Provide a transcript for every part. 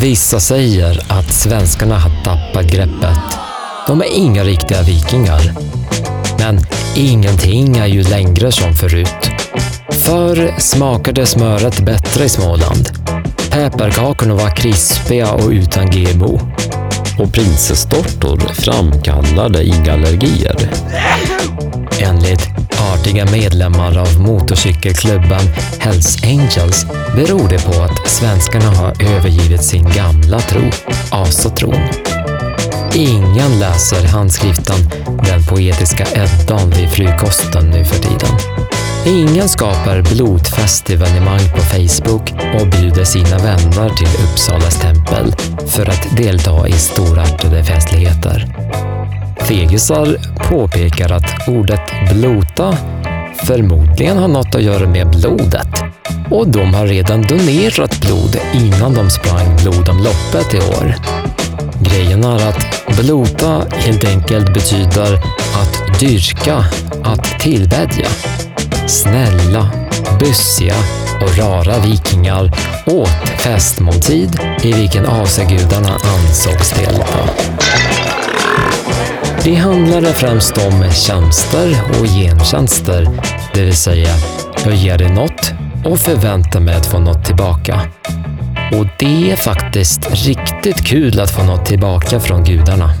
Vissa säger att svenskarna har tappat greppet. De är inga riktiga vikingar. Men ingenting är ju längre som förut. Förr smakade smöret bättre i Småland. Pepparkakorna var krispiga och utan GMO. Och prinsessdottor framkallade inga allergier. Enligt artiga medlemmar av motorcykelklubben Hells Angels beror det på att svenskarna har övergivit sin gamla tro, asatron. Ingen läser handskriften Den poetiska Eddan vid frukosten nu för tiden. Ingen skapar blodfestevenemang på Facebook och bjuder sina vänner till Uppsalas tempel för att delta i storartade festligheter. Fegisar påpekar att ordet blota förmodligen har något att göra med blodet och de har redan donerat blod innan de sprang blodomloppet i år. Grejen är att blota helt enkelt betyder att dyrka, att tillbedja. Snälla, bussiga och rara vikingar åt festmåltid i vilken asagudarna ansågs delta. Det handlade främst om tjänster och gentjänster, det vill säga jag ger dig något och förväntar mig att få något tillbaka. Och det är faktiskt riktigt kul att få något tillbaka från gudarna.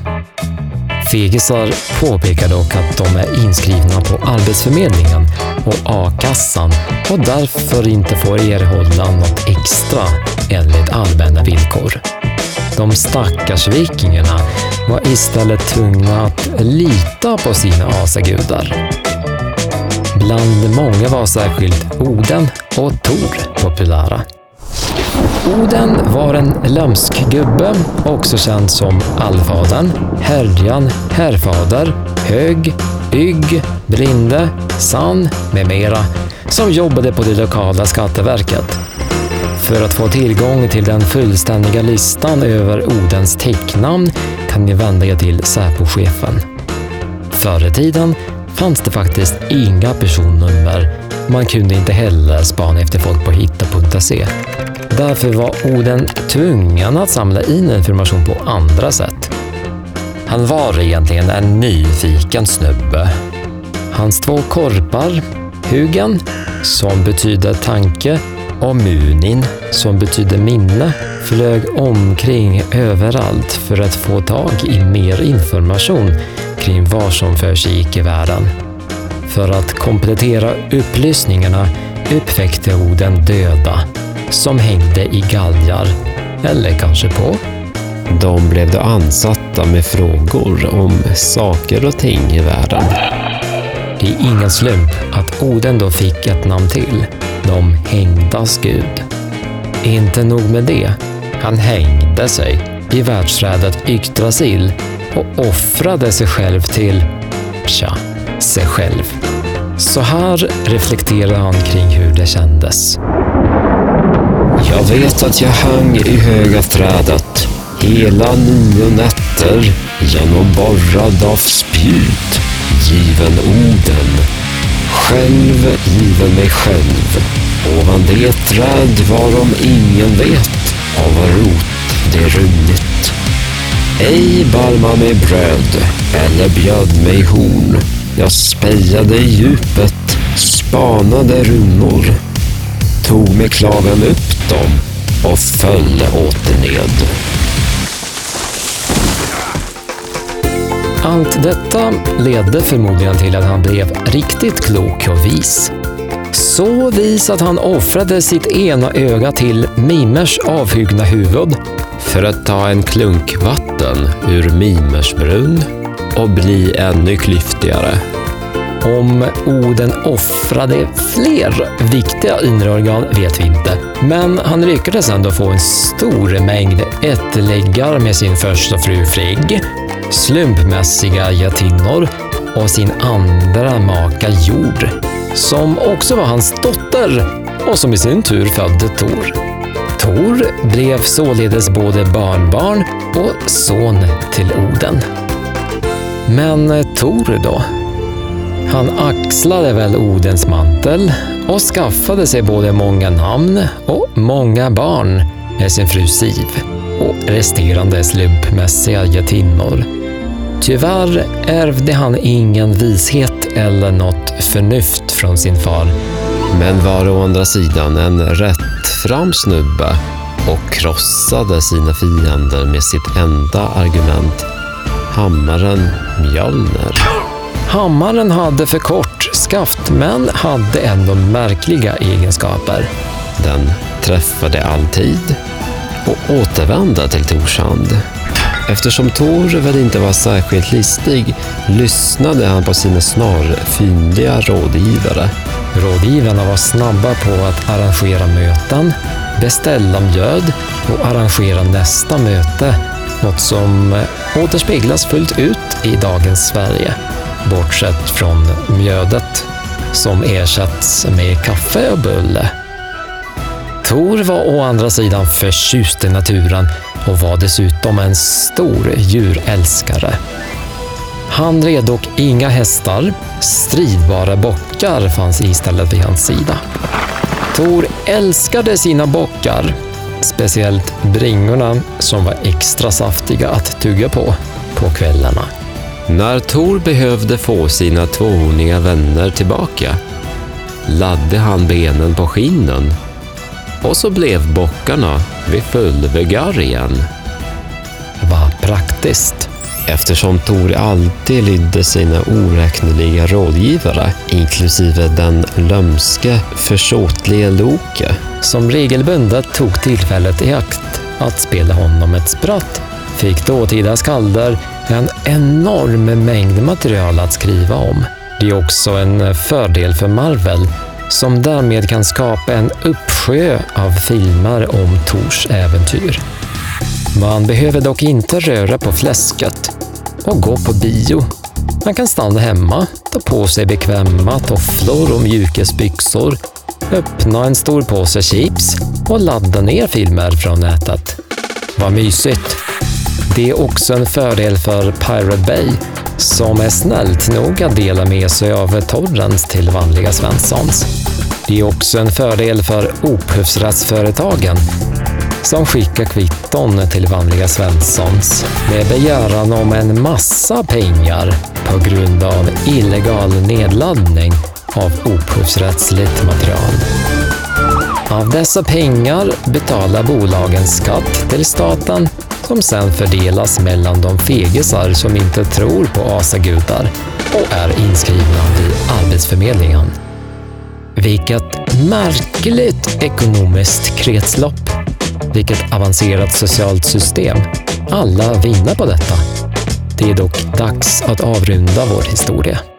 Fegisar påpekar dock att de är inskrivna på Arbetsförmedlingen och a-kassan och därför inte får erhålla något extra enligt allmänna villkor. De stackars vikingarna var istället tvungna att lita på sina asagudar. Bland många var särskilt Oden och Tor populära. Oden var en lömsk gubbe, också känd som Allfadern, Herjan, Herrfader, Hög, Ygg, blinde, Sann med mera, som jobbade på det lokala skatteverket. För att få tillgång till den fullständiga listan över Odens täcknamn kan ni vända er till Säpochefen. Förr i tiden fanns det faktiskt inga personnummer. Man kunde inte heller spana efter folk på hitta.se. Därför var Oden tvungen att samla in information på andra sätt. Han var egentligen en nyfiken snubbe. Hans två korpar, Hugen, som betyder tanke, och Munin, som betyder minne, flög omkring överallt för att få tag i mer information kring vad som försiggick i världen. För att komplettera upplysningarna uppväckte Oden döda som hängde i galgar, eller kanske på. De blev då ansatta med frågor om saker och ting i världen. Det är ingen slump att Oden då fick ett namn till, de hängdas gud. Inte nog med det, han hängde sig i världsträdet Yggdrasil och offrade sig själv till, tja, sig själv. Så här reflekterar han kring hur det kändes. Jag vet att jag hang i höga trädet hela nio nätter genom borrad av spjut, given orden själv given mig själv. Ovan det träd varom ingen vet av vad rot det runnit. Ej bar man mig bröd eller bjöd mig horn. Jag spejade i djupet, spanade runnor, tog med klaven upp dem och föll åter ned. Allt detta ledde förmodligen till att han blev riktigt klok och vis. Så vis att han offrade sitt ena öga till Mimers avhuggna huvud För att ta en klunk vatten ur Mimers brunn och bli ännu klyftigare. Om Oden offrade fler viktiga inre organ vet vi inte. Men han lyckades ändå få en stor mängd ättläggar med sin första fru Frigg, slumpmässiga getinnor och sin andra maka Jord, som också var hans dotter och som i sin tur födde Tor. Tor blev således både barnbarn och son till Oden. Men Tor då? Han axlade väl Odens mantel och skaffade sig både många namn och många barn med sin fru Siv och resterande slumpmässiga getinnor. Tyvärr ärvde han ingen vishet eller något förnuft från sin far. Men var å andra sidan en rättfram snubbe och krossade sina fiender med sitt enda argument, hammaren Mjölner. Hammaren hade för kort skaft men hade ändå märkliga egenskaper. Den träffade alltid och återvände till Torshand. Eftersom Tor väl inte var särskilt listig lyssnade han på sina snarfyndiga rådgivare. Rådgivarna var snabba på att arrangera möten, beställa mjöd och arrangera nästa möte. Något som återspeglas fullt ut i dagens Sverige, bortsett från mjödet som ersätts med kaffe och bulle. Tor var å andra sidan förtjust i naturen och var dessutom en stor djurälskare. Han red dock inga hästar, stridbara bockar fanns istället vid hans sida. Tor älskade sina bockar, speciellt bringorna som var extra saftiga att tugga på på kvällarna. När Tor behövde få sina tvåhorniga vänner tillbaka ladde han benen på skinnen och så blev bockarna vid full vigör igen. Vad praktiskt. Eftersom Tor alltid lydde sina oräkneliga rådgivare, inklusive den lömske, försåtlige Loke. Som regelbundet tog tillfället i akt att spela honom ett spratt fick dåtida skalder en enorm mängd material att skriva om. Det är också en fördel för Marvel som därmed kan skapa en uppsjö av filmer om Tors äventyr. Man behöver dock inte röra på fläsket och gå på bio. Man kan stanna hemma, ta på sig bekväma tofflor och mjukisbyxor, öppna en stor påse chips och ladda ner filmer från nätet. Vad mysigt! Det är också en fördel för Pirate Bay som är snällt nog att dela med sig av torrens till vanliga Svenssons. Det är också en fördel för upphovsrättsföretagen som skickar kvitton till vanliga Svenssons med begäran om en massa pengar på grund av illegal nedladdning av upphovsrättsligt material. Av dessa pengar betalar bolagen skatt till staten som sedan fördelas mellan de fegisar som inte tror på asagudar och är inskrivna vid Arbetsförmedlingen. Vilket märkligt ekonomiskt kretslopp. Vilket avancerat socialt system. Alla vinner på detta. Det är dock dags att avrunda vår historia.